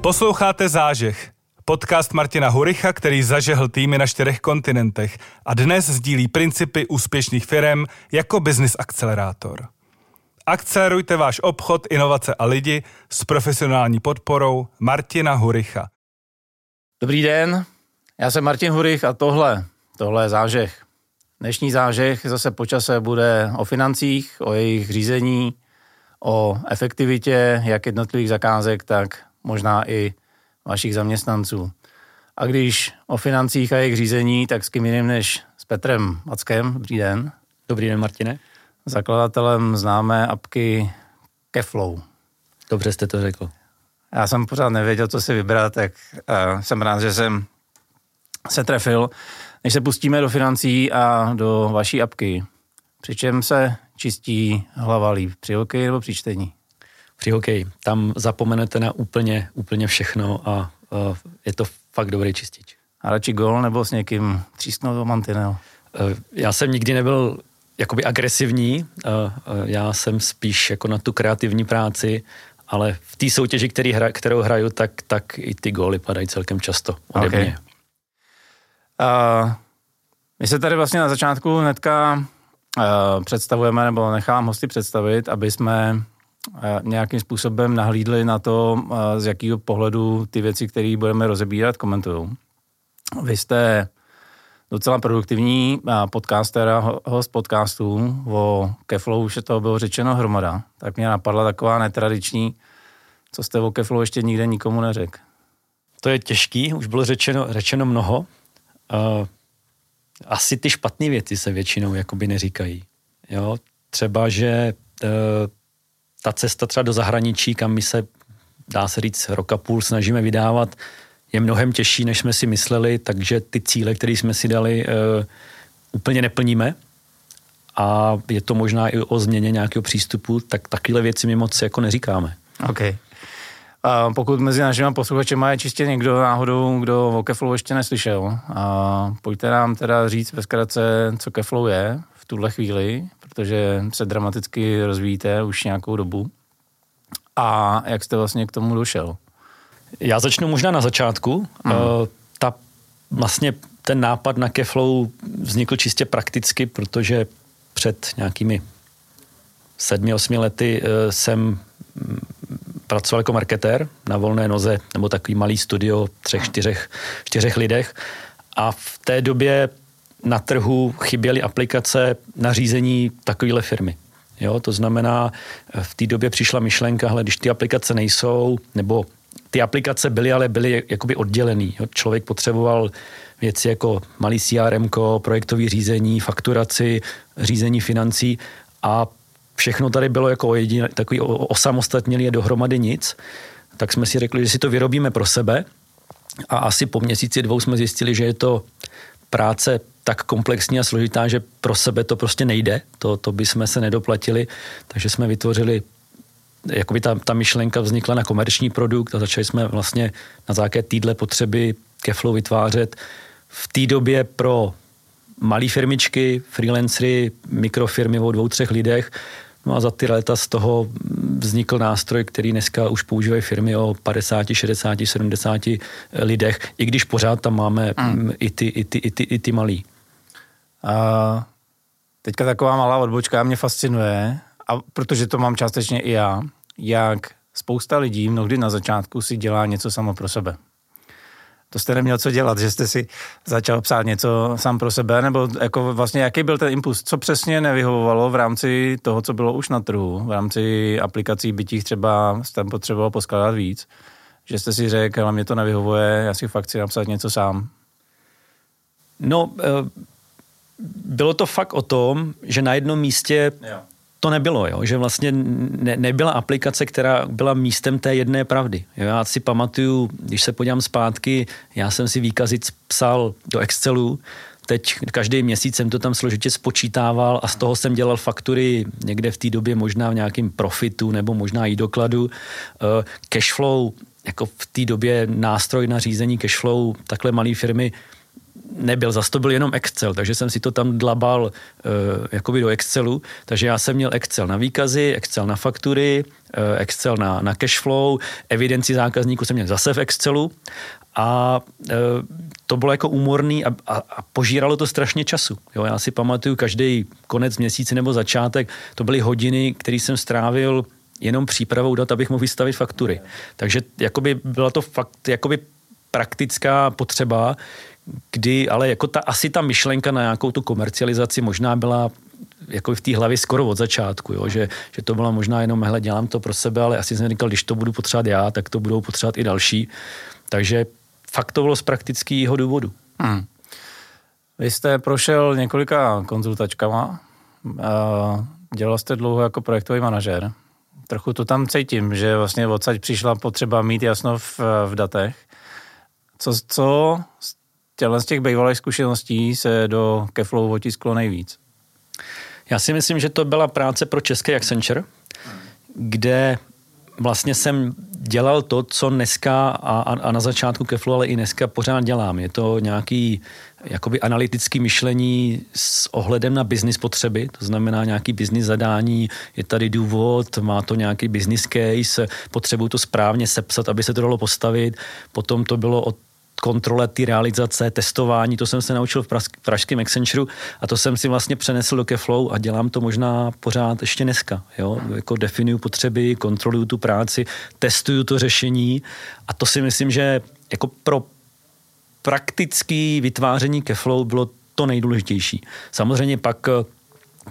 Posloucháte Zážeh, podcast Martina Huricha, který zažehl týmy na čtyřech kontinentech a dnes sdílí principy úspěšných firm jako business akcelerátor. Akcelerujte váš obchod, inovace a lidi s profesionální podporou Martina Huricha. Dobrý den, já jsem Martin Hurich a tohle, tohle je zážeh. Dnešní zážeh zase po čase bude o financích, o jejich řízení, o efektivitě jak jednotlivých zakázek, tak možná i vašich zaměstnanců. A když o financích a jejich řízení, tak s kým jiným než s Petrem Mackem. Dobrý den. Dobrý den, Martine. Zakladatelem známé apky Keflow. Dobře jste to řekl. Já jsem pořád nevěděl, co si vybrat, tak uh, jsem rád, že jsem se trefil. Než se pustíme do financí a do vaší apky, při čem se čistí hlava líp? Při hokeji nebo při čtení? Při hokeji. Tam zapomenete na úplně, úplně všechno a uh, je to fakt dobrý čistič. A radši gol nebo s někým třísknout do mantinel? Uh, já jsem nikdy nebyl jakoby agresivní, uh, uh, já jsem spíš jako na tu kreativní práci, ale v té soutěži, který hra, kterou hraju, tak, tak i ty góly padají celkem často ode okay. mě. Uh, my se tady vlastně na začátku hnedka uh, představujeme, nebo nechám hosty představit, aby jsme nějakým způsobem nahlídli na to, uh, z jakého pohledu ty věci, které budeme rozebírat, komentují. Vy jste docela produktivní podcaster a host podcastů. O Keflow už to bylo řečeno hromada. Tak mě napadla taková netradiční, co jste o Keflow ještě nikde nikomu neřekl. To je těžký, už bylo řečeno, řečeno mnoho. Uh, asi ty špatné věci se většinou jakoby neříkají. Jo? Třeba, že uh, ta cesta třeba do zahraničí, kam my se, dá se říct, roka půl snažíme vydávat, je mnohem těžší, než jsme si mysleli, takže ty cíle, které jsme si dali, uh, úplně neplníme. A je to možná i o změně nějakého přístupu, tak takové věci my moc jako neříkáme. Okay. A pokud mezi našimi posluchači má čistě někdo náhodou, kdo o Keflow ještě neslyšel, a pojďte nám teda říct ve zkratce, co Keflow je v tuhle chvíli, protože se dramaticky rozvíjíte už nějakou dobu. A jak jste vlastně k tomu došel? Já začnu možná na začátku. Mm. Ta vlastně ten nápad na Keflow vznikl čistě prakticky, protože před nějakými sedmi, osmi lety uh, jsem pracoval jako marketér na volné noze, nebo takový malý studio třech, čtyřech, čtyřech lidech. A v té době na trhu chyběly aplikace na řízení takovéhle firmy. Jo, to znamená, v té době přišla myšlenka, hele, když ty aplikace nejsou, nebo ty aplikace byly, ale byly jakoby oddělený. Jo. Člověk potřeboval věci jako malý CRM, projektový řízení, fakturaci, řízení financí a všechno tady bylo jako jedin, takový osamostatnělý je dohromady nic, tak jsme si řekli, že si to vyrobíme pro sebe a asi po měsíci dvou jsme zjistili, že je to práce tak komplexní a složitá, že pro sebe to prostě nejde, to, to by jsme se nedoplatili, takže jsme vytvořili jakoby ta, ta myšlenka vznikla na komerční produkt a začali jsme vlastně na základě týdle potřeby Keflow vytvářet v té době pro malé firmičky, freelancery, mikrofirmy o dvou, třech lidech No a za ty léta z toho vznikl nástroj, který dneska už používají firmy o 50, 60, 70 lidech, i když pořád tam máme mm. i, ty, i, ty, i, ty, i ty malí. A teďka taková malá odbočka mě fascinuje, a protože to mám částečně i já, jak spousta lidí mnohdy na začátku si dělá něco samo pro sebe to jste neměl co dělat, že jste si začal psát něco sám pro sebe, nebo jako vlastně jaký byl ten impuls, co přesně nevyhovovalo v rámci toho, co bylo už na trhu, v rámci aplikací bytích třeba jste potřeboval poskládat víc, že jste si řekl, ale mě to nevyhovuje, já si fakt chci napsat něco sám. No, eh, bylo to fakt o tom, že na jednom místě jo to nebylo, jo? že vlastně ne, nebyla aplikace, která byla místem té jedné pravdy. Jo? Já si pamatuju, když se podívám zpátky, já jsem si výkazy psal do Excelu, teď každý měsíc jsem to tam složitě spočítával a z toho jsem dělal faktury někde v té době možná v nějakém profitu nebo možná i dokladu. Uh, cashflow, jako v té době nástroj na řízení cashflow takhle malé firmy nebyl, zase to byl jenom Excel, takže jsem si to tam dlabal uh, jakoby do Excelu, takže já jsem měl Excel na výkazy, Excel na faktury, uh, Excel na, na cashflow, evidenci zákazníků jsem měl zase v Excelu a uh, to bylo jako úmorný a, a, a požíralo to strašně času. Jo, já si pamatuju každý konec měsíce nebo začátek, to byly hodiny, které jsem strávil jenom přípravou dat, abych mohl vystavit faktury. Takže jakoby byla to fakt jakoby praktická potřeba, kdy ale jako ta, asi ta myšlenka na nějakou tu komercializaci možná byla jako v té hlavě skoro od začátku, jo? Že, že to bylo možná jenom, hele, dělám to pro sebe, ale asi jsem říkal, když to budu potřebovat já, tak to budou potřebovat i další. Takže fakt to bylo z praktického důvodu. Hmm. Vy jste prošel několika konzultačkama, dělal jste dlouho jako projektový manažer. Trochu to tam cítím, že vlastně odsaď přišla potřeba mít jasno v, v datech. Co, co z těch bývalých zkušeností se do Keflow otisklo nejvíc? Já si myslím, že to byla práce pro české Accenture, kde vlastně jsem dělal to, co dneska a, a na začátku Keflu, ale i dneska pořád dělám. Je to nějaký jakoby analytický myšlení s ohledem na business potřeby, to znamená nějaký business zadání, je tady důvod, má to nějaký business case, potřebuju to správně sepsat, aby se to dalo postavit. Potom to bylo o kontrole ty realizace, testování, to jsem se naučil v pražském Accenture a to jsem si vlastně přenesl do Keflow a dělám to možná pořád ještě dneska. Jo? Jako definuju potřeby, kontroluju tu práci, testuju to řešení a to si myslím, že jako pro praktické vytváření Keflow bylo to nejdůležitější. Samozřejmě pak eh,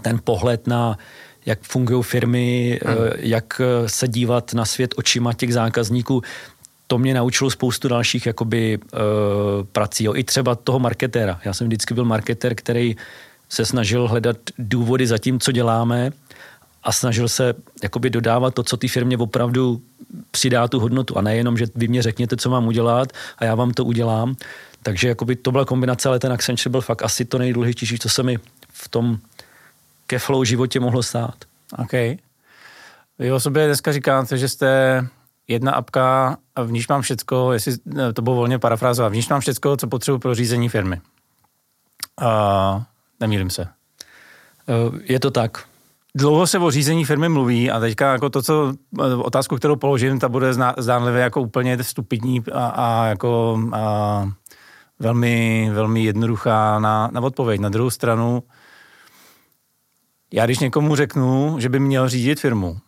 ten pohled na jak fungují firmy, hmm. Eh, jak eh, se dívat na svět očima těch zákazníků, to mě naučilo spoustu dalších jakoby, uh, prací. Jo. I třeba toho marketéra. Já jsem vždycky byl marketér, který se snažil hledat důvody za tím, co děláme a snažil se jakoby dodávat to, co ty firmě opravdu přidá tu hodnotu. A nejenom, že vy mě řekněte, co mám udělat a já vám to udělám. Takže jakoby to byla kombinace, ale ten Accenture byl fakt asi to nejdůležitější, co se mi v tom ke flow životě mohlo stát. OK. Vy o sobě dneska říkáte, že jste jedna apka, v níž mám všecko, jestli to bylo volně parafrázovat, v níž mám všecko, co potřebuji pro řízení firmy. A nemýlím se. Eh, je to tak. Dlouho se o řízení firmy mluví a teďka jako to, co eh, otázku, kterou položím, ta bude zdánlivě jako úplně stupidní a, a jako a velmi, velmi jednoduchá na, na odpověď. Na druhou stranu, já když někomu řeknu, že by měl řídit firmu,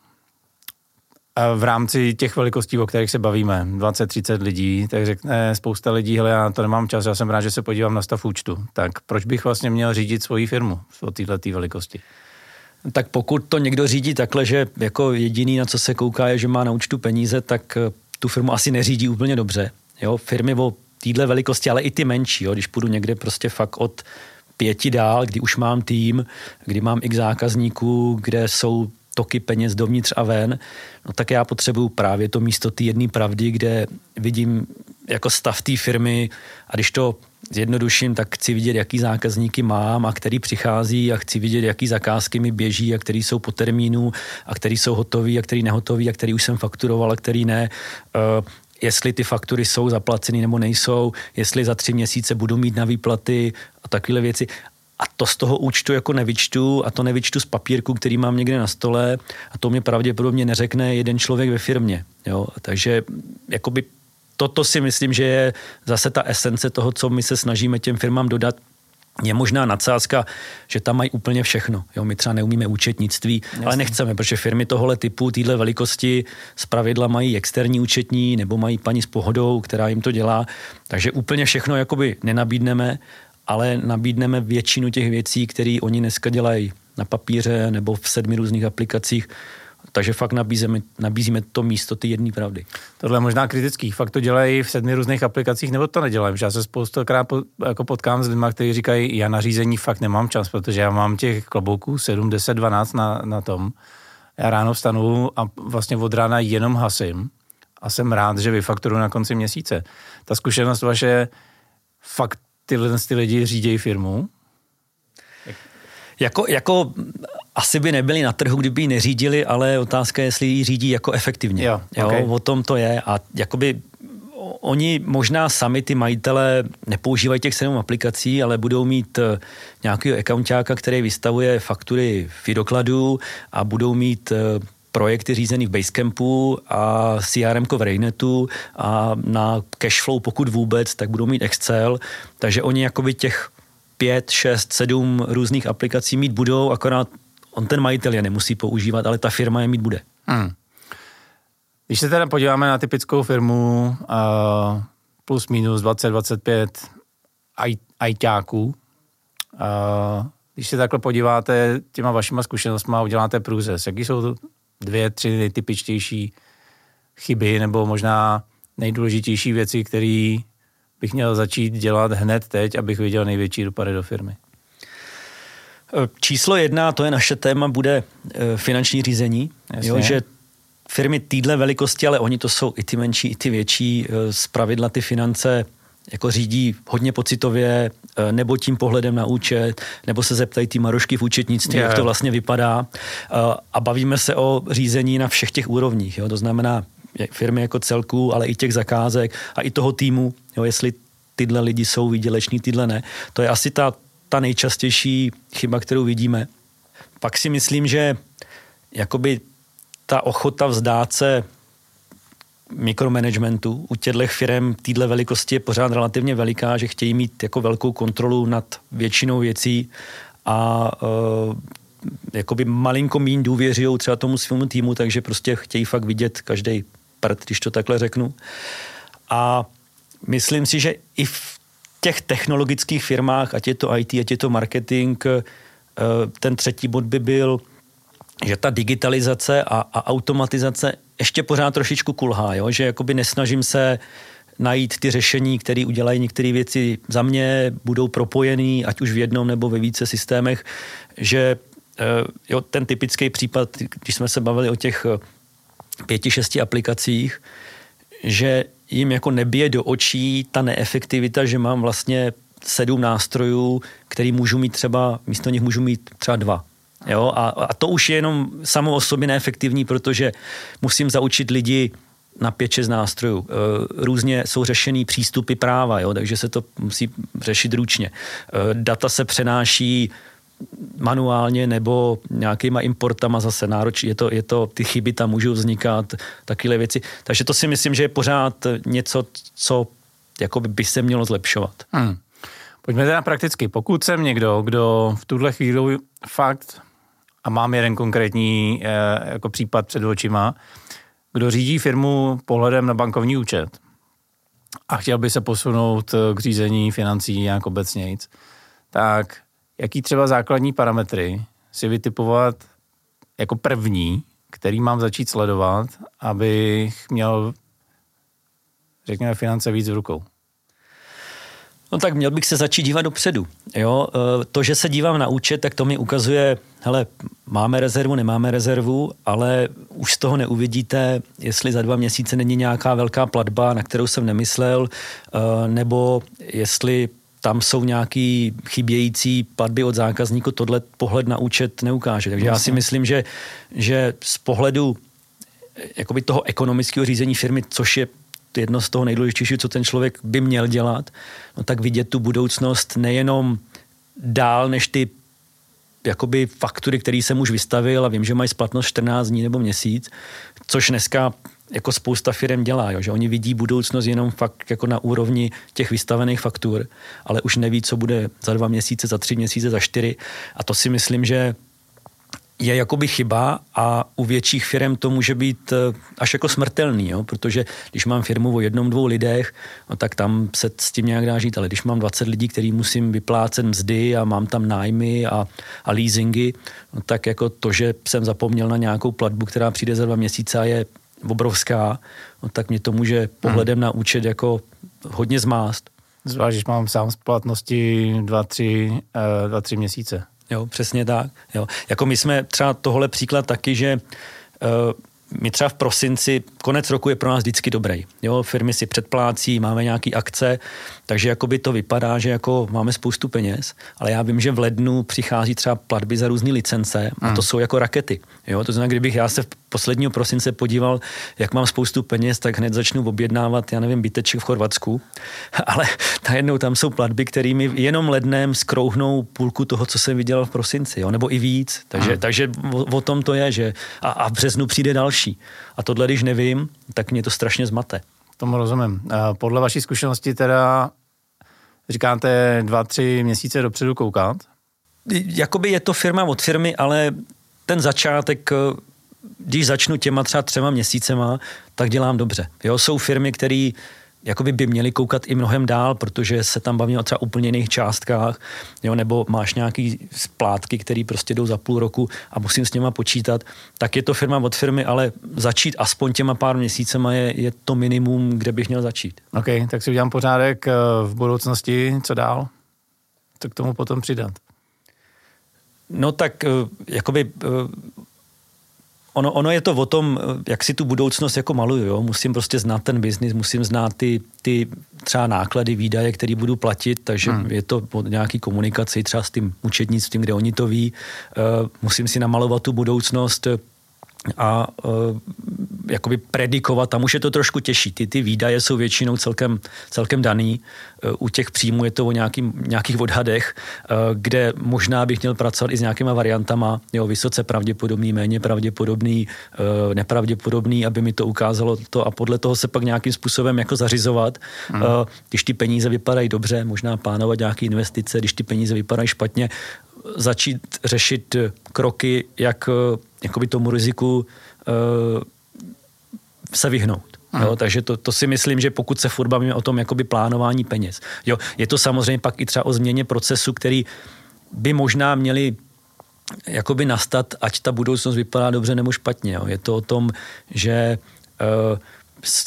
v rámci těch velikostí, o kterých se bavíme, 20-30 lidí, tak řekne spousta lidí, hele, já to nemám čas, já jsem rád, že se podívám na stav účtu. Tak proč bych vlastně měl řídit svoji firmu o této velikosti? Tak pokud to někdo řídí takhle, že jako jediný, na co se kouká, je, že má na účtu peníze, tak eh, tu firmu asi neřídí úplně dobře. Jo, firmy o téhle velikosti, ale i ty menší, jo, když půjdu někde prostě fakt od pěti dál, kdy už mám tým, kdy mám x zákazníků, kde jsou toky peněz dovnitř a ven, no tak já potřebuju právě to místo té jedné pravdy, kde vidím jako stav té firmy a když to zjednoduším, tak chci vidět, jaký zákazníky mám a který přichází a chci vidět, jaký zakázky mi běží a který jsou po termínu a který jsou hotový a který nehotový a který už jsem fakturoval a který ne. Uh, jestli ty faktury jsou zaplaceny nebo nejsou, jestli za tři měsíce budu mít na výplaty a takové věci. A to z toho účtu jako nevyčtu a to nevyčtu z papírku, který mám někde na stole a to mě pravděpodobně neřekne jeden člověk ve firmě. Jo? Takže jakoby toto si myslím, že je zase ta esence toho, co my se snažíme těm firmám dodat, je možná nadsázka, že tam mají úplně všechno. Jo, my třeba neumíme účetnictví, Jasně. ale nechceme, protože firmy tohle typu, téhle velikosti z pravidla mají externí účetní nebo mají paní s pohodou, která jim to dělá. Takže úplně všechno jakoby nenabídneme, ale nabídneme většinu těch věcí, které oni dneska dělají na papíře nebo v sedmi různých aplikacích. Takže fakt nabízíme, nabízíme to místo ty jedné pravdy. Tohle je možná kritický. Fakt to dělají v sedmi různých aplikacích, nebo to nedělají? Já se spoustukrát po, jako potkám s lidmi, kteří říkají, já na řízení fakt nemám čas, protože já mám těch klobouků 7, 10, 12 na, na tom. Já ráno vstanu a vlastně od rána jenom hasím a jsem rád, že vyfakturuji na konci měsíce. Ta zkušenost vaše fakt tyhle ty lidi řídějí firmu? Jako, jako asi by nebyli na trhu, kdyby ji neřídili, ale otázka je, jestli ji řídí jako efektivně. Jo, jo, okay. O tom to je a jakoby oni možná sami ty majitele nepoužívají těch sedm aplikací, ale budou mít eh, nějakého accountáka, který vystavuje faktury v dokladu a budou mít eh, projekty řízený v Basecampu a CRM v Rainetu a na cashflow pokud vůbec, tak budou mít Excel, takže oni jakoby těch pět, šest, sedm různých aplikací mít budou, akorát on ten majitel je nemusí používat, ale ta firma je mít bude. Hmm. Když se teda podíváme na typickou firmu uh, plus minus 20-25 ajťáků, uh, když se takhle podíváte těma vašima zkušenostmi a uděláte průřez, jaký jsou dvě, tři nejtypičtější chyby nebo možná nejdůležitější věci, které bych měl začít dělat hned teď, abych viděl největší dopady do firmy? Číslo jedna, to je naše téma, bude eh, finanční řízení. Jo, že firmy týdle velikosti, ale oni to jsou i ty menší, i ty větší, eh, z pravidla ty finance jako řídí hodně pocitově, eh, nebo tím pohledem na účet, nebo se zeptají ty marošky v účetnictví, yeah. jak to vlastně vypadá. A bavíme se o řízení na všech těch úrovních. Jo? To znamená firmy jako celku, ale i těch zakázek a i toho týmu, jo? jestli tyhle lidi jsou výděleční, tyhle ne. To je asi ta, ta nejčastější chyba, kterou vidíme. Pak si myslím, že jakoby ta ochota vzdát se mikromanagementu u těchto firm týdle velikosti je pořád relativně veliká, že chtějí mít jako velkou kontrolu nad většinou věcí a uh, jakoby malinko mín důvěřují třeba tomu svému týmu, takže prostě chtějí fakt vidět každý prd, když to takhle řeknu. A myslím si, že i v těch technologických firmách, ať je to IT, ať je to marketing, uh, ten třetí bod by byl že ta digitalizace a, a automatizace ještě pořád trošičku kulhá, jo? že jakoby nesnažím se najít ty řešení, které udělají některé věci za mě, budou propojený, ať už v jednom nebo ve více systémech, že eh, jo, ten typický případ, když jsme se bavili o těch eh, pěti, šesti aplikacích, že jim jako nebije do očí ta neefektivita, že mám vlastně sedm nástrojů, který můžu mít třeba, místo nich můžu mít třeba dva. Jo? A, a to už je jenom samo o sobě neefektivní, protože musím zaučit lidi na pět, šest nástrojů. E, různě jsou řešený přístupy práva, jo? takže se to musí řešit ručně. E, data se přenáší manuálně nebo nějakýma importama zase nároč, je to, je to, ty chyby tam můžou vznikat, takové věci. Takže to si myslím, že je pořád něco, co jako by se mělo zlepšovat. Hmm. Pojďme teda prakticky. Pokud jsem někdo, kdo v tuhle chvíli fakt a mám jeden konkrétní eh, jako případ před očima, kdo řídí firmu pohledem na bankovní účet a chtěl by se posunout eh, k řízení financí nějak obecnějc, tak jaký třeba základní parametry si vytipovat jako první, který mám začít sledovat, abych měl, řekněme, finance víc v rukou? No tak měl bych se začít dívat dopředu. Jo? E, to, že se dívám na účet, tak to mi ukazuje, hele, máme rezervu, nemáme rezervu, ale už z toho neuvidíte, jestli za dva měsíce není nějaká velká platba, na kterou jsem nemyslel, e, nebo jestli tam jsou nějaký chybějící platby od zákazníku, tohle pohled na účet neukáže. Takže já si myslím, že, že z pohledu jakoby toho ekonomického řízení firmy, což je jedno z toho nejdůležitějšího, co ten člověk by měl dělat, no tak vidět tu budoucnost nejenom dál než ty jakoby faktury, které jsem už vystavil a vím, že mají splatnost 14 dní nebo měsíc, což dneska jako spousta firm dělá, jo, že oni vidí budoucnost jenom fakt jako na úrovni těch vystavených faktur, ale už neví, co bude za dva měsíce, za tři měsíce, za čtyři. A to si myslím, že je jakoby chyba a u větších firm to může být eh, až jako smrtelný, jo? protože když mám firmu o jednom, dvou lidech, no tak tam se s tím nějak dá žít, ale když mám 20 lidí, který musím vyplácet mzdy a mám tam nájmy a, a leasingy, no tak jako to, že jsem zapomněl na nějakou platbu, která přijde za dva měsíce a je obrovská, no tak mě to může pohledem hmm. na účet jako hodně zmást. Zvlášť, když mám sám splatnosti dva, tři, uh, dva, tři měsíce. Jo, přesně tak. Jo. Jako my jsme třeba tohle příklad taky, že uh, my třeba v prosinci, konec roku je pro nás vždycky dobrý. Jo, firmy si předplácí, máme nějaké akce, takže jakoby to vypadá, že jako máme spoustu peněz, ale já vím, že v lednu přichází třeba platby za různé licence a to hmm. jsou jako rakety. Jo, to znamená, kdybych já se v posledního prosince podíval, jak mám spoustu peněz, tak hned začnu objednávat, já nevím, byteček v Chorvatsku, ale najednou tam jsou platby, kterými jenom lednem skrouhnou půlku toho, co jsem viděl v prosinci, jo? nebo i víc. Takže, hmm. takže o, o, tom to je, že a, a v březnu přijde další. A tohle, když nevím, tak mě to strašně zmate. Tomu rozumím. Podle vaší zkušenosti teda říkáte dva, tři měsíce dopředu koukat? Jakoby je to firma od firmy, ale ten začátek, když začnu těma třeba třema měsícema, tak dělám dobře. Jo, jsou firmy, které jakoby by měli koukat i mnohem dál, protože se tam bavíme o třeba úplně jiných částkách, jo, nebo máš nějaký splátky, které prostě jdou za půl roku a musím s něma počítat, tak je to firma od firmy, ale začít aspoň těma pár měsícema je, je to minimum, kde bych měl začít. OK, tak si udělám pořádek eh, v budoucnosti, co dál? Co k tomu potom přidat? No tak eh, jakoby eh, ono, ono je to o tom, jak si tu budoucnost jako maluju. Jo? Musím prostě znát ten biznis, musím znát ty, ty třeba náklady, výdaje, které budu platit, takže hmm. je to o nějaký komunikaci třeba s tím účetnictvím, kde oni to ví. Uh, musím si namalovat tu budoucnost, a uh, jakoby predikovat, tam už je to trošku těžší. Ty, ty výdaje jsou většinou celkem, celkem daný. Uh, u těch příjmů je to o nějaký, nějakých odhadech, uh, kde možná bych měl pracovat i s nějakýma variantama, jo, vysoce pravděpodobný, méně pravděpodobný, uh, nepravděpodobný, aby mi to ukázalo to a podle toho se pak nějakým způsobem jako zařizovat. Hmm. Když ty peníze vypadají dobře, možná plánovat nějaké investice, když ty peníze vypadají špatně, začít řešit kroky, jak jakoby tomu riziku se vyhnout. Jo, takže to, to si myslím, že pokud se furt bavíme o tom jakoby plánování peněz. Jo, je to samozřejmě pak i třeba o změně procesu, který by možná měli jakoby nastat, ať ta budoucnost vypadá dobře nebo špatně. Jo. Je to o tom, že uh,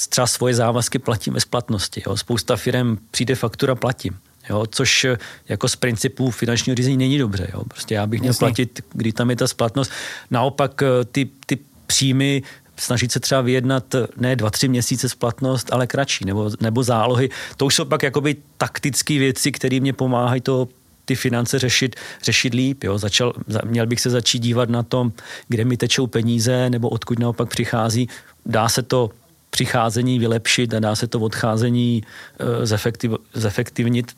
třeba svoje závazky platím ve splatnosti. Jo. Spousta firm přijde faktura, platím. Jo, což eh, jako z principu finančního řízení není dobře. Jo. Prostě já bych měl Jasný. platit, kdy tam je ta splatnost. Naopak eh, ty, ty příjmy snažit se třeba vyjednat eh, ne dva, tři měsíce splatnost, ale kratší, nebo, nebo zálohy. To už jsou pak jakoby taktické věci, které mě pomáhají to ty finance řešit, řešit líp. Jo. Začal, měl bych se začít dívat na tom, kde mi tečou peníze, nebo odkud naopak přichází. Dá se to přicházení vylepšit a dá se to odcházení uh, zefektiv, zefektivnit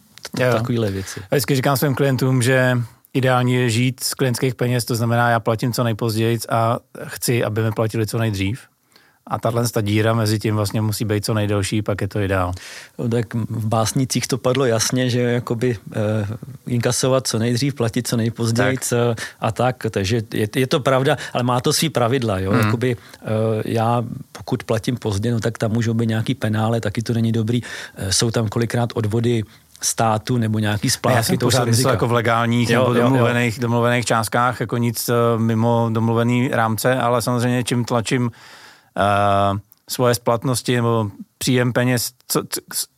takovéhle věci. A vždycky říkám svým klientům, že ideální je žít z klientských peněz, to znamená, já platím co nejpozději a chci, aby mi platili co nejdřív. A tahle ta díra mezi tím vlastně musí být co nejdelší, pak je to ideál. No, tak v básnicích to padlo jasně, že jakoby eh, inkasovat co nejdřív, platit co nejpozději tak. A tak, takže je, je to pravda, ale má to svý pravidla, jo, hmm. jakoby eh, já pokud platím pozdě, no tak tam můžou být nějaký penále, taky to není dobrý, eh, jsou tam kolikrát odvody státu nebo nějaký splátky. Já jsem to pořád myslel jako v legálních jo, nebo domluvených, jo, jo. domluvených částkách, jako nic uh, mimo domluvený rámce, ale samozřejmě čím tlačím uh, svoje splatnosti nebo příjem peněz co,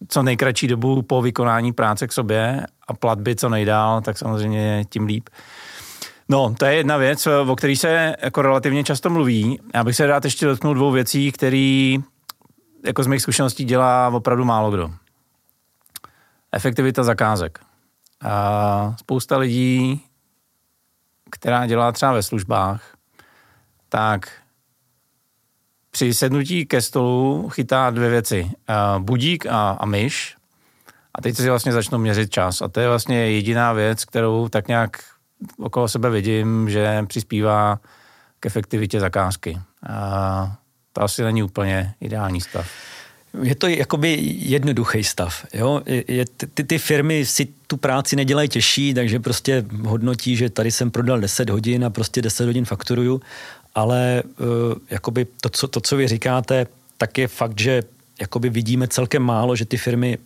co nejkratší dobu po vykonání práce k sobě a platby co nejdál, tak samozřejmě tím líp. No, to je jedna věc, o které se jako relativně často mluví. Já bych se rád ještě dotknul dvou věcí, které jako z mých zkušeností dělá opravdu málo kdo efektivita zakázek. A spousta lidí, která dělá třeba ve službách, tak při sednutí ke stolu chytá dvě věci. Budík a, a myš. A teď si vlastně začnou měřit čas. A to je vlastně jediná věc, kterou tak nějak okolo sebe vidím, že přispívá k efektivitě zakázky. A to asi není úplně ideální stav je to jakoby jednoduchý stav. Jo? Je, ty, ty firmy si tu práci nedělají těžší, takže prostě hodnotí, že tady jsem prodal 10 hodin a prostě 10 hodin fakturuju, ale uh, jakoby to co, to, co vy říkáte, tak je fakt, že jakoby vidíme celkem málo, že ty firmy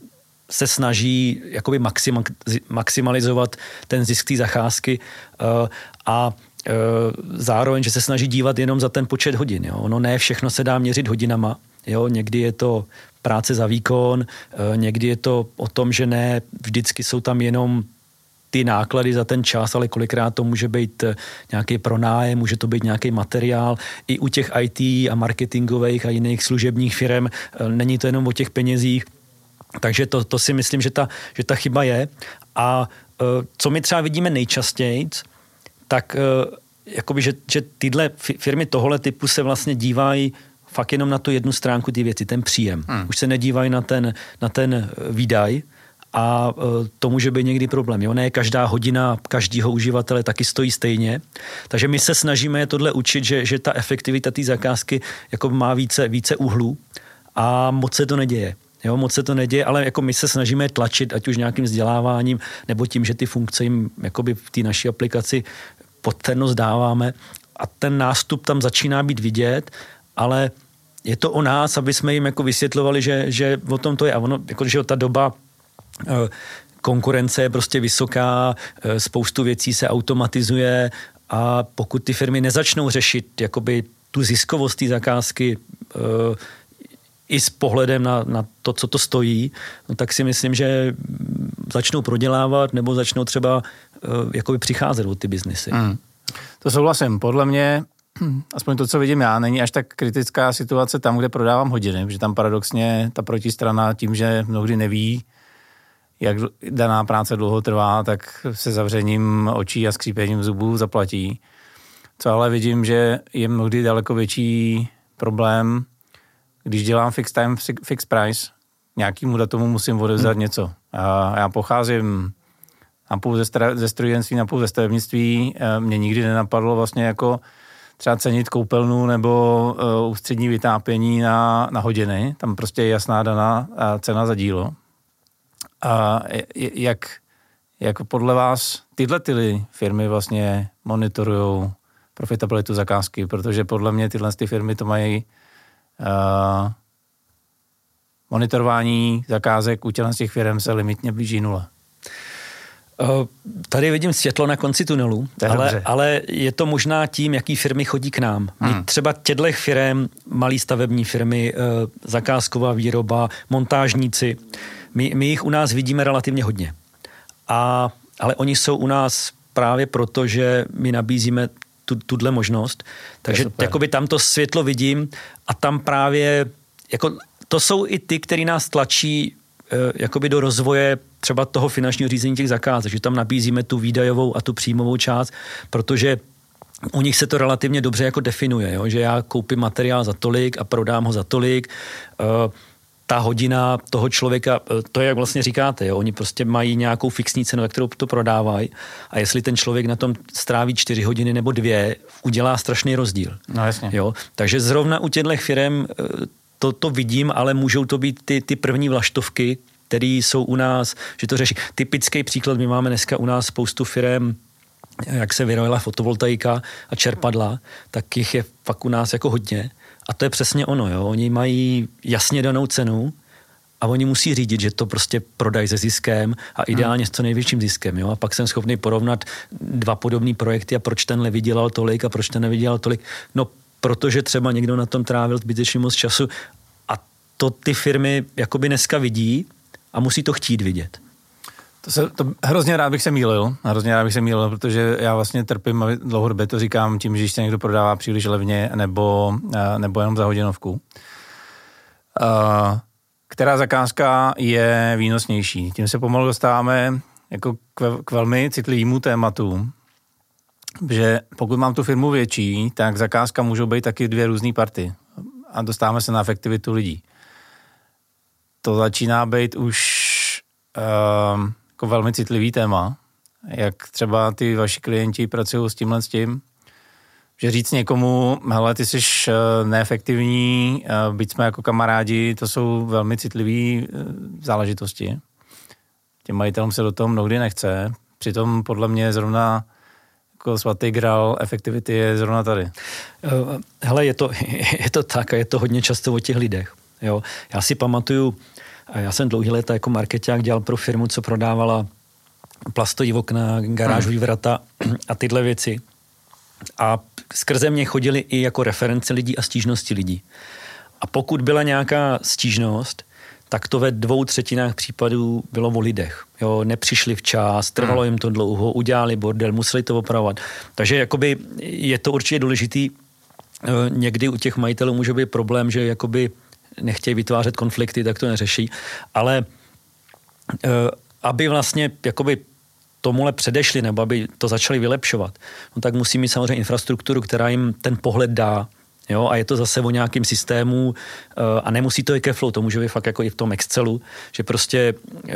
se snaží jakoby maximalizovat ten zisk té zacházky uh, a uh, zároveň, že se snaží dívat jenom za ten počet hodin. Jo? Ono ne všechno se dá měřit hodinama, Jo, někdy je to práce za výkon, eh, někdy je to o tom, že ne vždycky jsou tam jenom ty náklady za ten čas, ale kolikrát to může být eh, nějaký pronájem, může to být nějaký materiál. I u těch IT a marketingových a jiných služebních firm eh, není to jenom o těch penězích. Takže to, to si myslím, že ta, že ta chyba je. A co my třeba vidíme nejčastěji, tak jakoby, že, že tyhle firmy tohle typu se vlastně dívají fakt jenom na tu jednu stránku ty věci, ten příjem. Hmm. Už se nedívají na ten, na ten výdaj, a e, to může být někdy problém. Jo? Ne každá hodina každého uživatele taky stojí stejně. Takže my se snažíme tohle učit, že, že ta efektivita té zakázky jako má více, více uhlů a moc se to neděje. Jo, moc se to neděje, ale jako my se snažíme tlačit, ať už nějakým vzděláváním, nebo tím, že ty funkce jim jakoby v té naší aplikaci podternost dáváme a ten nástup tam začíná být vidět, ale je to o nás, aby jsme jim jako vysvětlovali, že, že o tom to je. A ono, jako, že ta doba Eh, konkurence je prostě vysoká, eh, spoustu věcí se automatizuje a pokud ty firmy nezačnou řešit jakoby tu ziskovost té zakázky eh, i s pohledem na, na to, co to stojí, no tak si myslím, že začnou prodělávat nebo začnou třeba jakoby přicházet o ty biznesy. Hmm. To souhlasím. Podle mě, aspoň to, co vidím já, není až tak kritická situace tam, kde prodávám hodiny, protože tam paradoxně ta protistrana tím, že mnohdy neví, jak daná práce dlouho trvá, tak se zavřením očí a skřípením zubů zaplatí. Co ale vidím, že je mnohdy daleko větší problém, když dělám fixed time, fixed price, nějakýmu datumu musím odevzdat hmm. něco. A já pocházím napůl ze, stra- ze strojenství, napůl ze stavebnictví. Mě nikdy nenapadlo vlastně jako třeba cenit koupelnu nebo uh, ústřední vytápění na, na hodiny. Tam prostě je jasná daná cena za dílo. A jak, jak podle vás tyhle ty firmy vlastně monitorují profitabilitu zakázky, protože podle mě tyhle ty firmy to mají uh, monitorování zakázek u těch firm se limitně blíží nula. Tady vidím světlo na konci tunelu, ale, ale je to možná tím, jaký firmy chodí k nám. Hmm. Třeba těchto firm, malý stavební firmy, zakázková výroba, montážníci, my, my jich u nás vidíme relativně hodně. A, ale oni jsou u nás právě proto, že my nabízíme tu, tuhle možnost. Takže jakoby tam to světlo vidím a tam právě, jako, to jsou i ty, který nás tlačí eh, jakoby do rozvoje třeba toho finančního řízení těch zakázek, že tam nabízíme tu výdajovou a tu příjmovou část, protože u nich se to relativně dobře jako definuje, jo? že já koupím materiál za tolik a prodám ho za tolik. Uh, ta hodina toho člověka, eh, to je jak vlastně říkáte, jo? oni prostě mají nějakou fixní cenu, za kterou to prodávají a jestli ten člověk na tom stráví čtyři hodiny nebo dvě, udělá strašný rozdíl. No jasně. Jo? Takže zrovna u těchto firm eh, to, to vidím, ale můžou to být ty, ty první vlaštovky, které jsou u nás, že to řeší. Typický příklad, my máme dneska u nás spoustu firm, jak se vyrojila fotovoltaika a čerpadla, tak jich je fakt u nás jako hodně. A to je přesně ono, jo. Oni mají jasně danou cenu a oni musí řídit, že to prostě prodají se ziskem a ideálně s co největším ziskem, jo. A pak jsem schopný porovnat dva podobné projekty a proč tenhle vydělal tolik a proč ten nevydělal tolik. No, protože třeba někdo na tom trávil zbytečně moc času a to ty firmy jakoby dneska vidí a musí to chtít vidět. To se, to, hrozně rád bych se mýlil, hrozně rád bych se mýlil, protože já vlastně trpím, dlouhodobě to říkám tím, že se někdo prodává příliš levně nebo, nebo jenom za hodinovku. Uh, která zakázka je výnosnější? Tím se pomalu dostáváme jako k, k velmi citlivému tématu, že pokud mám tu firmu větší, tak zakázka můžou být taky dvě různé party a dostáváme se na efektivitu lidí. To začíná být už uh, jako velmi citlivý téma, jak třeba ty vaši klienti pracují s tímhle s tím, že říct někomu, hele, ty jsi eh, neefektivní, eh, byť jsme jako kamarádi, to jsou velmi citlivé eh, záležitosti. Těm majitelům se do toho mnohdy nechce. Přitom podle mě zrovna jako svatý grál efektivity je zrovna tady. Hele, je to, je to tak a je to hodně často o těch lidech. Jo. Já si pamatuju, já jsem dlouhý let jako marketák dělal pro firmu, co prodávala plastový okna, garážový hmm. vrata a tyhle věci. A skrze mě chodili i jako reference lidí a stížnosti lidí. A pokud byla nějaká stížnost, tak to ve dvou třetinách případů bylo o lidech. Jo, nepřišli včas, trvalo hmm. jim to dlouho, udělali bordel, museli to opravovat. Takže jakoby je to určitě důležitý. Eh, někdy u těch majitelů může být problém, že jakoby nechtějí vytvářet konflikty, tak to neřeší. Ale eh, aby vlastně jakoby tomuhle předešli nebo aby to začali vylepšovat, no tak musí mít samozřejmě infrastrukturu, která jim ten pohled dá. Jo, a je to zase o nějakém systému uh, a nemusí to i ke flow, to může být fakt jako i v tom Excelu, že prostě uh,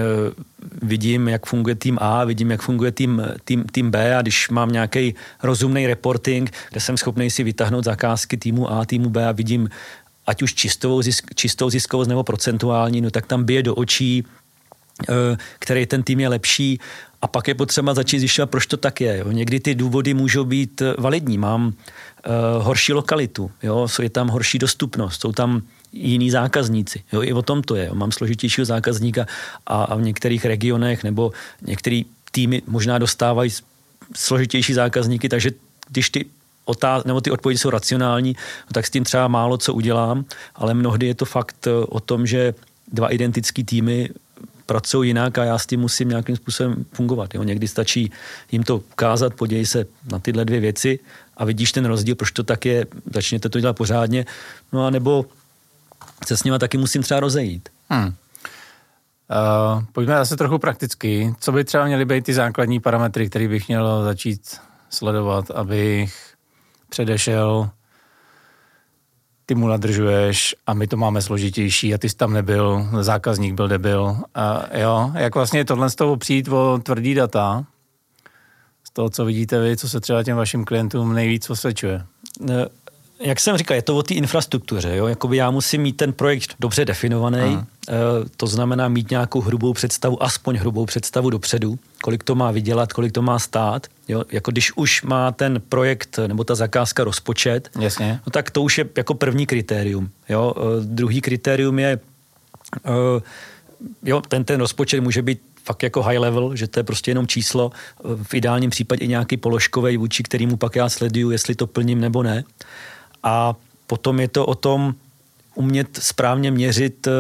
vidím, jak funguje tým A, vidím, jak funguje tým, tým, tým B a když mám nějaký rozumný reporting, kde jsem schopný si vytáhnout zakázky týmu A, týmu B a vidím ať už čistou, zisk, čistou ziskovost nebo procentuální, no tak tam bije do očí, uh, který ten tým je lepší a pak je potřeba začít zjišťovat, proč to tak je. Jo. Někdy ty důvody můžou být validní. Mám uh, horší lokalitu, jo, je tam horší dostupnost, jsou tam jiní zákazníci. Jo, I o tom to je. Jo. Mám složitějšího zákazníka a, a v některých regionech nebo některé týmy možná dostávají složitější zákazníky, takže když ty otáz, nebo ty odpovědi jsou racionální, tak s tím třeba málo co udělám, ale mnohdy je to fakt eh, o tom, že dva identické týmy pracují jinak a já s tím musím nějakým způsobem fungovat. Jo. Někdy stačí jim to ukázat, podívej se na tyhle dvě věci a vidíš ten rozdíl, proč to tak je, začněte to dělat pořádně, no a nebo se s nima taky musím třeba rozejít. Hmm. Uh, pojďme zase trochu prakticky. Co by třeba měly být ty základní parametry, které bych měl začít sledovat, abych předešel ty mu nadržuješ a my to máme složitější a ty jsi tam nebyl, zákazník byl debil. A jo, jak vlastně tohle z toho přijít o tvrdý data, z toho, co vidíte vy, co se třeba těm vašim klientům nejvíc osvědčuje? Jak jsem říkal, je to o té infrastruktuře. Jo? Jakoby já musím mít ten projekt dobře definovaný, Aha. Eh, to znamená mít nějakou hrubou představu, aspoň hrubou představu dopředu, kolik to má vydělat, kolik to má stát. Jo? Jako když už má ten projekt nebo ta zakázka rozpočet, Jasně. No tak to už je jako první kritérium. Jo? Eh, druhý kritérium je, eh, jo, ten, ten rozpočet může být fakt jako high level, že to je prostě jenom číslo, v ideálním případě i nějaký položkový vůči kterýmu pak já sleduju, jestli to plním nebo ne. A potom je to o tom umět správně měřit eh,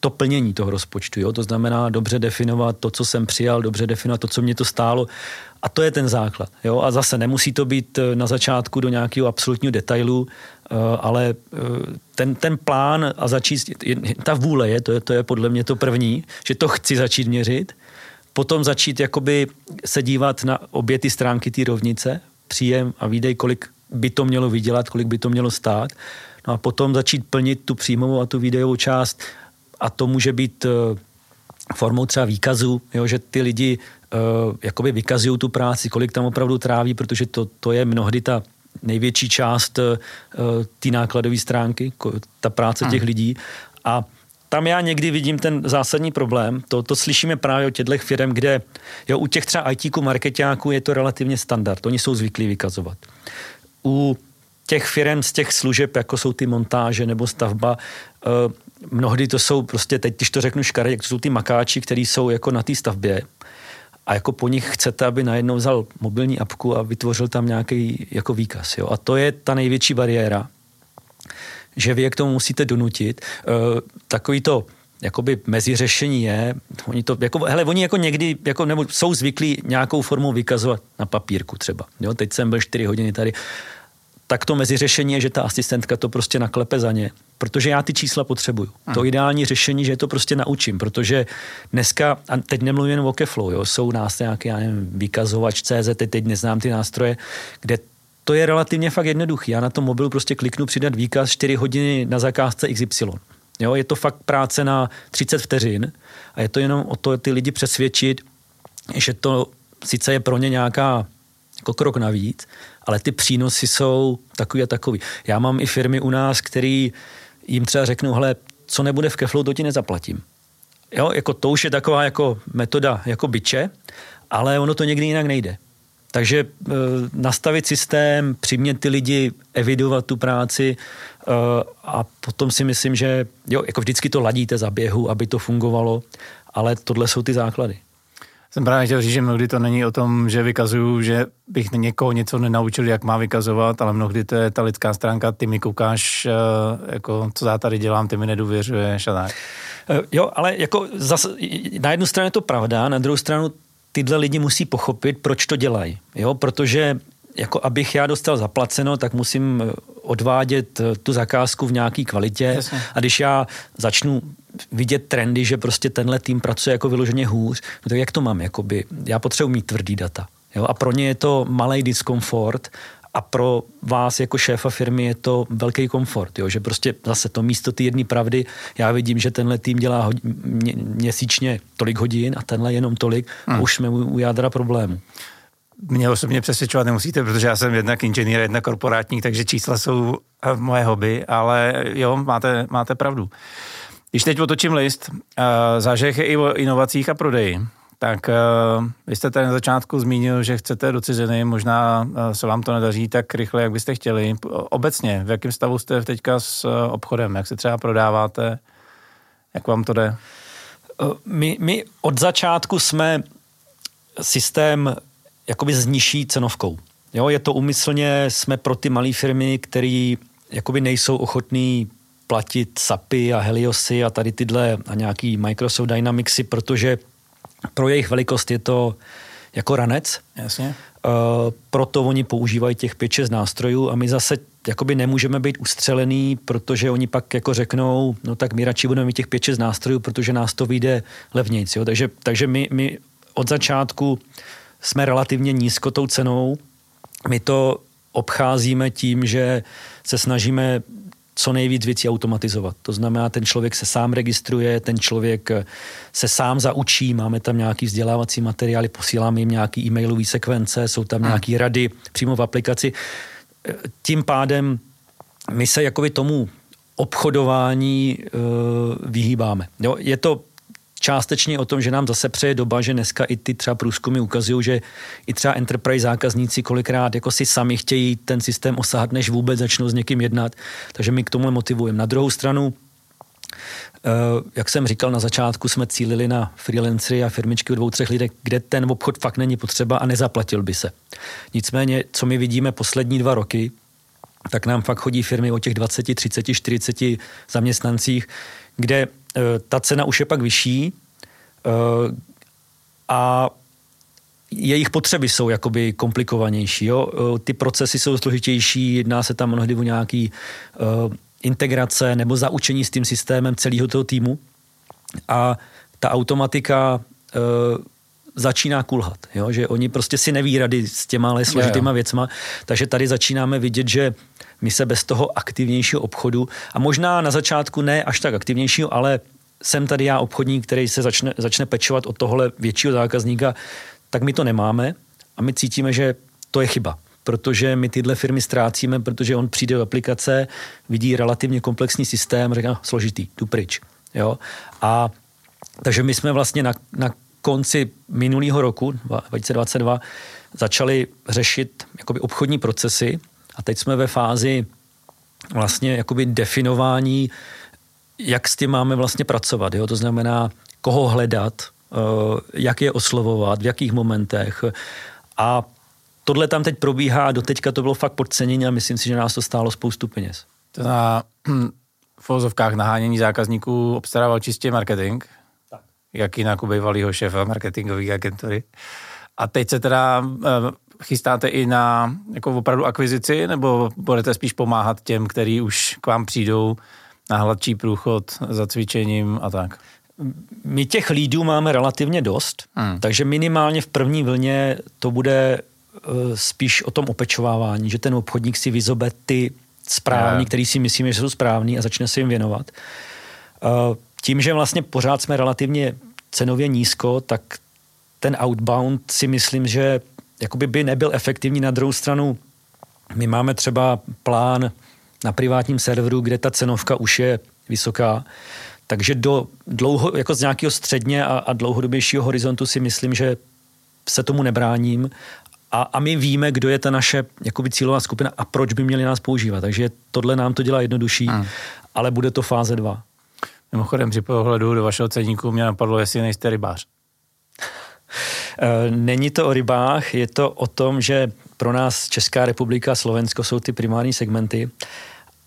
to plnění toho rozpočtu. Jo? To znamená dobře definovat to, co jsem přijal, dobře definovat to, co mě to stálo. A to je ten základ. Jo? A zase nemusí to být eh, na začátku do nějakého absolutního detailu, eh, ale ten, ten plán a začít, ta vůle je to, je, to je podle mě to první, že to chci začít měřit, potom začít jakoby se dívat na obě ty stránky té rovnice, příjem a výdej, kolik by to mělo vydělat, kolik by to mělo stát. No a potom začít plnit tu příjmovou a tu videovou část a to může být uh, formou třeba výkazu, jo, že ty lidi uh, jakoby vykazují tu práci, kolik tam opravdu tráví, protože to, to je mnohdy ta největší část uh, té nákladové stránky, ta práce těch hmm. lidí. A tam já někdy vidím ten zásadní problém. To, to slyšíme právě o těchto firm, kde jo, u těch třeba ITku, marketáků je to relativně standard. Oni jsou zvyklí vykazovat u těch firm z těch služeb, jako jsou ty montáže nebo stavba, eh, mnohdy to jsou prostě, teď když to řeknu škaredě, to jsou ty makáči, kteří jsou jako na té stavbě a jako po nich chcete, aby najednou vzal mobilní apku a vytvořil tam nějaký jako výkaz. Jo? A to je ta největší bariéra, že vy je k tomu musíte donutit. E, takový to jakoby mezi řešení je, oni to, jako, hele, oni jako někdy, jako, nebo jsou zvyklí nějakou formou vykazovat na papírku třeba. Jo, teď jsem byl 4 hodiny tady. Tak to mezi řešení je, že ta asistentka to prostě naklepe za ně, protože já ty čísla potřebuju. Hmm. To ideální řešení, že to prostě naučím, protože dneska, a teď nemluvím jen o Keflow, jo, jsou nás nějaké, já nevím, vykazovač CZ, teď neznám ty nástroje, kde to je relativně fakt jednoduchý. Já na tom mobilu prostě kliknu přidat výkaz 4 hodiny na zakázce XY. Jo, je to fakt práce na 30 vteřin a je to jenom o to ty lidi přesvědčit, že to sice je pro ně nějaká jako krok navíc, ale ty přínosy jsou takový a takový. Já mám i firmy u nás, který jim třeba řeknou, hele, co nebude v Keflu, to ti nezaplatím. Jo, jako to už je taková jako metoda jako byče, ale ono to někdy jinak nejde. Takže e, nastavit systém, přimět ty lidi evidovat tu práci e, a potom si myslím, že jo, jako vždycky to ladíte za běhu, aby to fungovalo, ale tohle jsou ty základy. Jsem právě chtěl říct, že mnohdy to není o tom, že vykazuju, že bych někoho něco nenaučil, jak má vykazovat, ale mnohdy to je ta lidská stránka, ty mi koukáš, e, jako, co já tady dělám, ty mi nedůvěřuješ a tak. Jo, ale jako zase, na jednu stranu je to pravda, na druhou stranu tyhle lidi musí pochopit, proč to dělají. Jo? Protože jako abych já dostal zaplaceno, tak musím eh, odvádět eh, tu zakázku v nějaké kvalitě Jasně. a když já začnu vidět trendy, že prostě tenhle tým pracuje jako vyloženě hůř, no tak jak to mám? Jakoby, já potřebuji mít tvrdý data. Jo? A pro ně je to malý diskomfort a pro vás jako šéfa firmy je to velký komfort, jo? že prostě zase to místo ty jedné pravdy, já vidím, že tenhle tým dělá hodin, mě, měsíčně tolik hodin a tenhle jenom tolik hmm. a už jsme u, u jádra problému. Mě osobně přesvědčovat nemusíte, protože já jsem jednak inženýr, jednak korporátník, takže čísla jsou eh, moje hobby, ale jo, máte, máte pravdu. Když teď otočím list, zážeh je i o inovacích a prodeji. Tak uh, vy jste tady na začátku zmínil, že chcete do ciziny, možná uh, se vám to nedaří tak rychle, jak byste chtěli. Obecně, v jakém stavu jste teďka s uh, obchodem? Jak se třeba prodáváte? Jak vám to jde? My, my od začátku jsme systém jakoby s nižší cenovkou. Jo, je to umyslně, jsme pro ty malé firmy, které jakoby nejsou ochotní platit SAPy a Heliosy a tady tyhle a nějaký Microsoft Dynamicsy, protože pro jejich velikost je to jako ranec. Jasně. Uh, proto oni používají těch 5-6 nástrojů a my zase jakoby nemůžeme být ustřelený, protože oni pak jako řeknou, no tak my radši budeme mít těch 5-6 nástrojů, protože nás to vyjde levnějc. Jo? Takže, takže my, my od začátku jsme relativně nízko tou cenou. My to obcházíme tím, že se snažíme co nejvíc věcí automatizovat. To znamená, ten člověk se sám registruje, ten člověk se sám zaučí, máme tam nějaký vzdělávací materiály, posíláme jim nějaký e-mailové sekvence, jsou tam hmm. nějaké rady přímo v aplikaci. Tím pádem my se jakoby tomu obchodování uh, vyhýbáme. Jo, je to částečně o tom, že nám zase přeje doba, že dneska i ty třeba průzkumy ukazují, že i třeba enterprise zákazníci kolikrát jako si sami chtějí ten systém osahat, než vůbec začnou s někým jednat. Takže my k tomu motivujeme. Na druhou stranu, eh, jak jsem říkal na začátku, jsme cílili na freelancery a firmičky u dvou, třech lidí, kde ten obchod fakt není potřeba a nezaplatil by se. Nicméně, co my vidíme poslední dva roky, tak nám fakt chodí firmy o těch 20, 30, 40 zaměstnancích, kde ta cena už je pak vyšší uh, a jejich potřeby jsou jakoby komplikovanější. Jo? Uh, ty procesy jsou složitější, jedná se tam mnohdy o nějaký integrace nebo zaučení s tím systémem celého toho týmu a ta automatika začíná kulhat, jo? že oni prostě si neví rady s těma složitýma věcma, takže tady začínáme vidět, že my se bez toho aktivnějšího obchodu a možná na začátku ne až tak aktivnějšího, ale jsem tady já obchodník, který se začne, začne pečovat od tohle většího zákazníka, tak my to nemáme a my cítíme, že to je chyba protože my tyhle firmy ztrácíme, protože on přijde do aplikace, vidí relativně komplexní systém, říká, složitý, tu pryč. Jo? A takže my jsme vlastně na, na konci minulého roku, 2022, začali řešit jakoby obchodní procesy a teď jsme ve fázi vlastně jakoby definování, jak s tím máme vlastně pracovat. Jo? To znamená, koho hledat, eh, jak je oslovovat, v jakých momentech. A tohle tam teď probíhá, doteďka to bylo fakt podcenění a myslím si, že nás to stálo spoustu peněz. To na v vozovkách nahánění zákazníků obstarával čistě marketing. Jak jinak u bývalého šéfa marketingové agentury. A teď se teda eh, chystáte i na jako opravdu akvizici, nebo budete spíš pomáhat těm, kteří už k vám přijdou na hladčí průchod za cvičením a tak? My těch lídů máme relativně dost, hmm. takže minimálně v první vlně to bude uh, spíš o tom opečovávání, že ten obchodník si vyzobe ty správní, který si myslíme, že jsou správní a začne se jim věnovat. Tím, že vlastně pořád jsme relativně cenově nízko, tak ten outbound si myslím, že jakoby by nebyl efektivní. Na druhou stranu, my máme třeba plán na privátním serveru, kde ta cenovka už je vysoká, takže do dlouho, jako z nějakého středně a, a dlouhodobějšího horizontu si myslím, že se tomu nebráním a, a my víme, kdo je ta naše jakoby cílová skupina a proč by měli nás používat. Takže tohle nám to dělá jednodušší, hmm. ale bude to fáze 2. Mimochodem při pohledu do vašeho ceníku mě napadlo, jestli nejste rybář. Eh, není to o rybách, je to o tom, že pro nás Česká republika a Slovensko jsou ty primární segmenty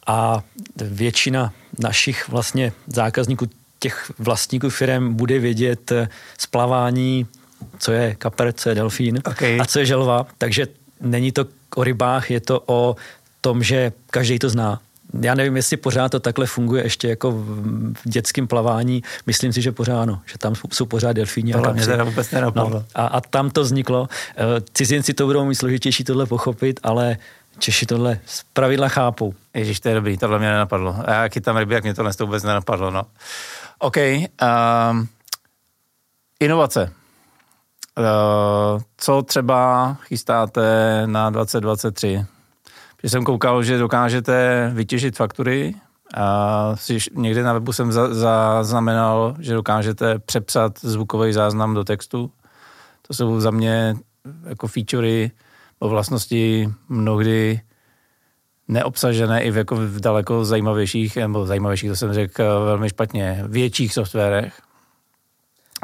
a většina našich vlastně zákazníků, těch vlastníků firm bude vědět splavání, eh, co je kapr, co je delfín okay. a co je želva. Takže není to o rybách, je to o tom, že každý to zná. Já nevím, jestli pořád to takhle funguje ještě jako v dětském plavání. Myslím si, že pořád ano, že tam jsou pořád delfíni. Tohle mě teda vůbec No, a, a tam to vzniklo. Eh, cizinci to budou mít složitější tohle pochopit, ale Češi tohle z pravidla chápou. Ježíš, to je dobrý, tohle mě nenapadlo. A já chytám ryby, jak mě tohle to vůbec nenapadlo. No. OK. Um, inovace. Uh, co třeba chystáte na 2023? Že jsem koukal, že dokážete vytěžit faktury a někde na webu jsem zaznamenal, že dokážete přepsat zvukový záznam do textu. To jsou za mě jako featurey o vlastnosti mnohdy neobsažené i v, jako v daleko zajímavějších, nebo zajímavějších, to jsem řekl velmi špatně, větších softwarech.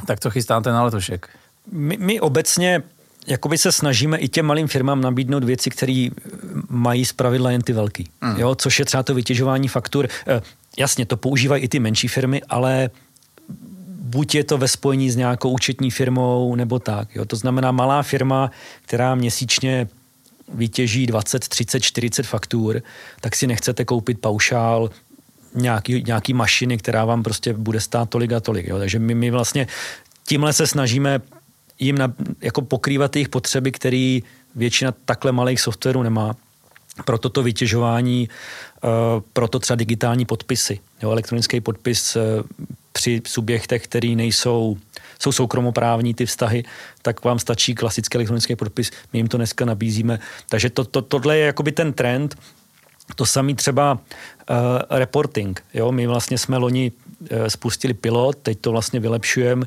Tak co chystáte na letošek? My, my obecně jakoby se snažíme i těm malým firmám nabídnout věci, které mají pravidla jen ty velký. Mm. Jo, což je třeba to vytěžování faktur. E, jasně, to používají i ty menší firmy, ale buď je to ve spojení s nějakou účetní firmou, nebo tak. Jo. To znamená malá firma, která měsíčně vytěží 20, 30, 40 faktur, tak si nechcete koupit paušál nějaký, nějaký mašiny, která vám prostě bude stát tolik a tolik. Jo. Takže my, my vlastně tímhle se snažíme jim na, jako pokrývat jejich potřeby, které většina takhle malých softwarů nemá. Proto to vytěžování, uh, proto třeba digitální podpisy. Jo, elektronický podpis uh, při subjektech, který nejsou jsou soukromoprávní ty vztahy, tak vám stačí klasický elektronický podpis, my jim to dneska nabízíme. Takže to, to, tohle je jakoby ten trend, to samý třeba uh, reporting. Jo? My vlastně jsme loni uh, spustili pilot, teď to vlastně vylepšujeme,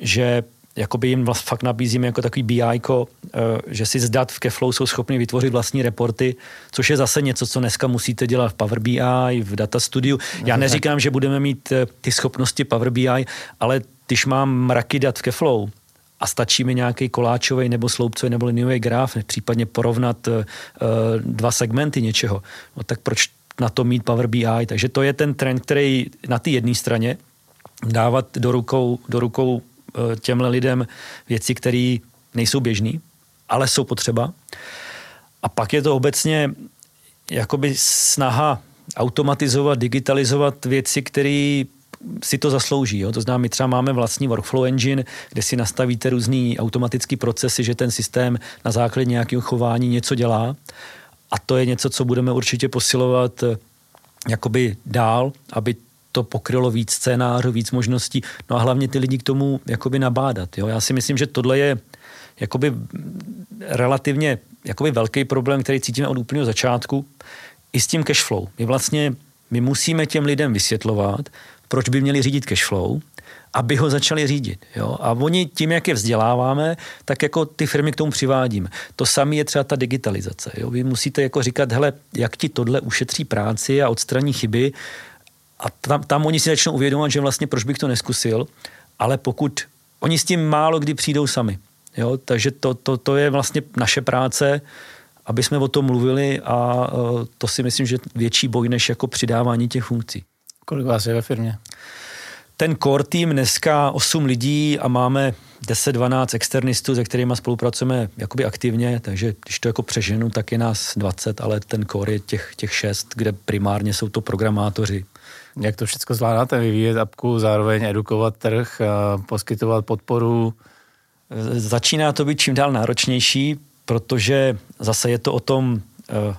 že jakoby jim vlast, fakt nabízíme jako takový BI, uh, eh, že si z dat v Keflow jsou schopni vytvořit vlastní reporty, což je zase něco, co dneska musíte dělat v Power BI, v Data Studio. Já neříkám, že budeme mít uh, ty schopnosti Power BI, ale když mám mraky dat v Keflow, a stačí mi nějaký koláčový nebo sloupcový nebo liniový graf, případně porovnat uh, dva segmenty něčeho, no tak proč na to mít Power BI? Takže to je ten trend, který na té jedné straně dávat do rukou, do rukou Eh, těmhle lidem věci, které nejsou běžné, ale jsou potřeba. A pak je to obecně jakoby snaha automatizovat, digitalizovat věci, které si to zaslouží. Jo? To znamená, my třeba máme vlastní workflow engine, kde si nastavíte různý automatický procesy, že ten systém na základě nějakého chování něco dělá. A to je něco, co budeme určitě posilovat eh, jakoby dál, aby to pokrylo víc scénářů, víc možností, no a hlavně ty lidi k tomu jakoby nabádat. Jo? Já si myslím, že tohle je jakoby relativně jakoby velký problém, který cítíme od úplného začátku, i s tím cashflow. My vlastně my musíme těm lidem vysvětlovat, proč by měli řídit cashflow, aby ho začali řídit. Jo? A oni tím, jak je vzděláváme, tak jako ty firmy k tomu přivádíme. To samé je třeba ta digitalizace. Jo? Vy musíte jako říkat, hele, jak ti tohle ušetří práci a odstraní chyby, a tam, tam oni si začnou uvědomovat, že vlastně proč bych to neskusil, ale pokud oni s tím málo kdy přijdou sami. Jo? Takže to, to, to je vlastně naše práce, aby jsme o tom mluvili a e, to si myslím, že větší boj než jako přidávání těch funkcí. Kolik vás je ve firmě? Ten core tým dneska 8 lidí a máme 10-12 externistů, se kterými spolupracujeme jakoby aktivně, takže když to jako přeženu, tak je nás 20, ale ten core je těch, těch 6, kde primárně jsou to programátoři, jak to všechno zvládáte, vyvíjet apku, zároveň edukovat trh, poskytovat podporu? Začíná to být čím dál náročnější, protože zase je to o tom, eh,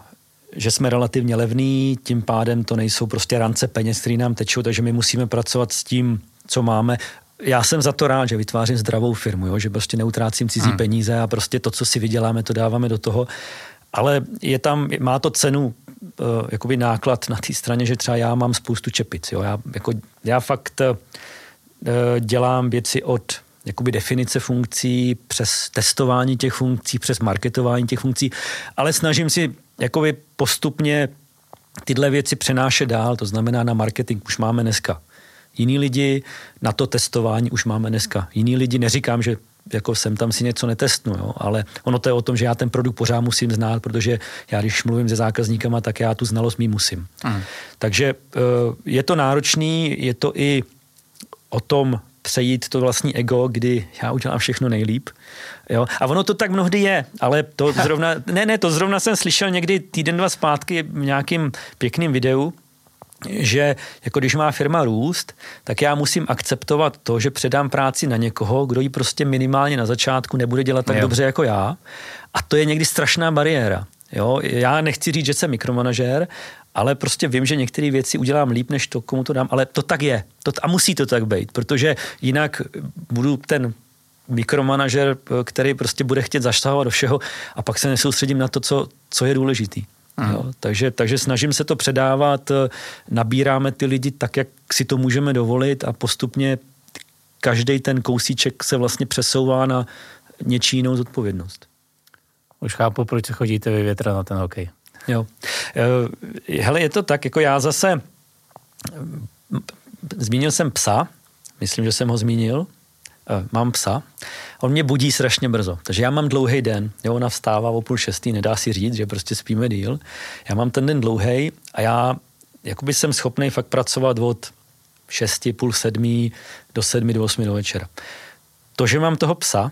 že jsme relativně levní, tím pádem to nejsou prostě rance peněz, které nám tečou, takže my musíme pracovat s tím, co máme. Já jsem za to rád, že vytvářím zdravou firmu, jo? že prostě neutrácím cizí hmm. peníze a prostě to, co si vyděláme, to dáváme do toho. Ale je tam, má to cenu uh, jakoby náklad na té straně, že třeba já mám spoustu čepic. Jo? Já, jako, já fakt uh, dělám věci od jakoby definice funkcí, přes testování těch funkcí, přes marketování těch funkcí, ale snažím si jakoby postupně tyhle věci přenášet dál, to znamená na marketing už máme dneska jiný lidi, na to testování už máme dneska jiný lidi. Neříkám, že jako jsem tam si něco netestnu, jo, ale ono to je o tom, že já ten produkt pořád musím znát, protože já když mluvím se zákazníkama, tak já tu znalost mý musím. Mm. Takže eh, je to náročný, je to i o tom přejít to vlastní ego, kdy já udělám všechno nejlíp. Jo? A ono to tak mnohdy je, ale to zrovna, ne, ne, to zrovna jsem slyšel někdy týden, dva zpátky v nějakým pěkným videu, že jako když má firma růst, tak já musím akceptovat to, že předám práci na někoho, kdo ji prostě minimálně na začátku nebude dělat tak jo. dobře jako já. A to je někdy strašná bariéra. Jo? Já nechci říct, že jsem mikromanažér, ale prostě vím, že některé věci udělám líp, než to, komu to dám, ale to tak je. To, a musí to tak být, protože jinak budu ten mikromanažer, který prostě bude chtět zaštahovat do všeho a pak se nesoustředím na to, co, co je důležitý. Hmm. Jo, takže, takže snažím se to předávat, nabíráme ty lidi tak, jak si to můžeme dovolit a postupně každý ten kousíček se vlastně přesouvá na něčí jinou zodpovědnost. Už chápu, proč se chodíte vy větra na ten hokej. Jo. Eh, hele, je to tak, jako já zase zmínil jsem psa, myslím, že jsem ho zmínil, eh, mám psa, on mě budí strašně brzo, takže já mám dlouhý den, jo, ona vstává o půl šestý, nedá si říct, že prostě spíme díl, já mám ten den dlouhý a já jakoby jsem schopný fakt pracovat od šesti, půl sedmí do sedmi, do osmi do večera. To, že mám toho psa,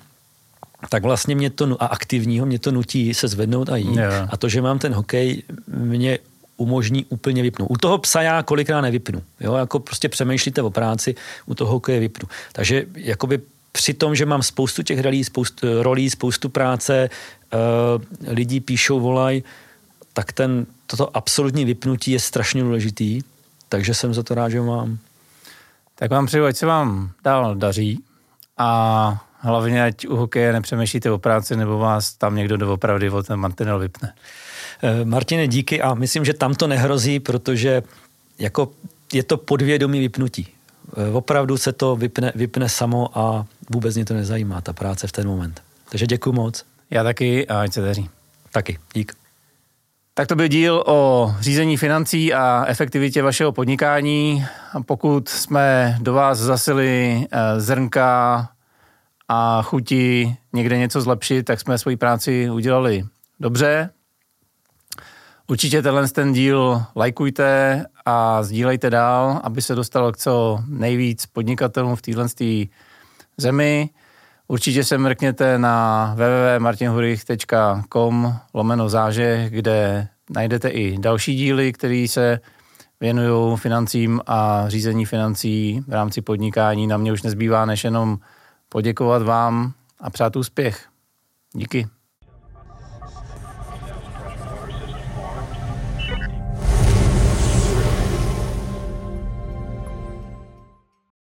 tak vlastně mě to, a aktivního, mě to nutí se zvednout a jít. Yeah. A to, že mám ten hokej, mě umožní úplně vypnout. U toho psa já kolikrát nevypnu. Jo, jako prostě přemýšlíte o práci, u toho hokeje vypnu. Takže jakoby při tom, že mám spoustu těch rolí, spoustu, rolí, spoustu práce, uh, lidí píšou, volají, tak ten, toto absolutní vypnutí je strašně důležitý, takže jsem za to rád, že mám. Tak vám přeju, ať se vám dál daří a hlavně ať u hokeje nepřemýšlíte o práci, nebo vás tam někdo doopravdy o ten mantinel vypne. Eh, Martine, díky a myslím, že tam to nehrozí, protože jako je to podvědomí vypnutí. Eh, opravdu se to vypne, vypne samo a vůbec mě to nezajímá, ta práce v ten moment. Takže děkuji moc. Já taky a ať se daří. Taky, dík. Tak to byl díl o řízení financí a efektivitě vašeho podnikání. Pokud jsme do vás zasili eh, zrnka a chuti někde něco zlepšit, tak jsme svoji práci udělali dobře. Určitě tenhle ten díl lajkujte a sdílejte dál, aby se dostalo k co nejvíc podnikatelům v téhle zemi. Určitě se mrkněte na www.martinhurich.com lomeno záže, kde najdete i další díly, které se věnují financím a řízení financí v rámci podnikání. Na mě už nezbývá než jenom poděkovat vám a přát úspěch. Díky.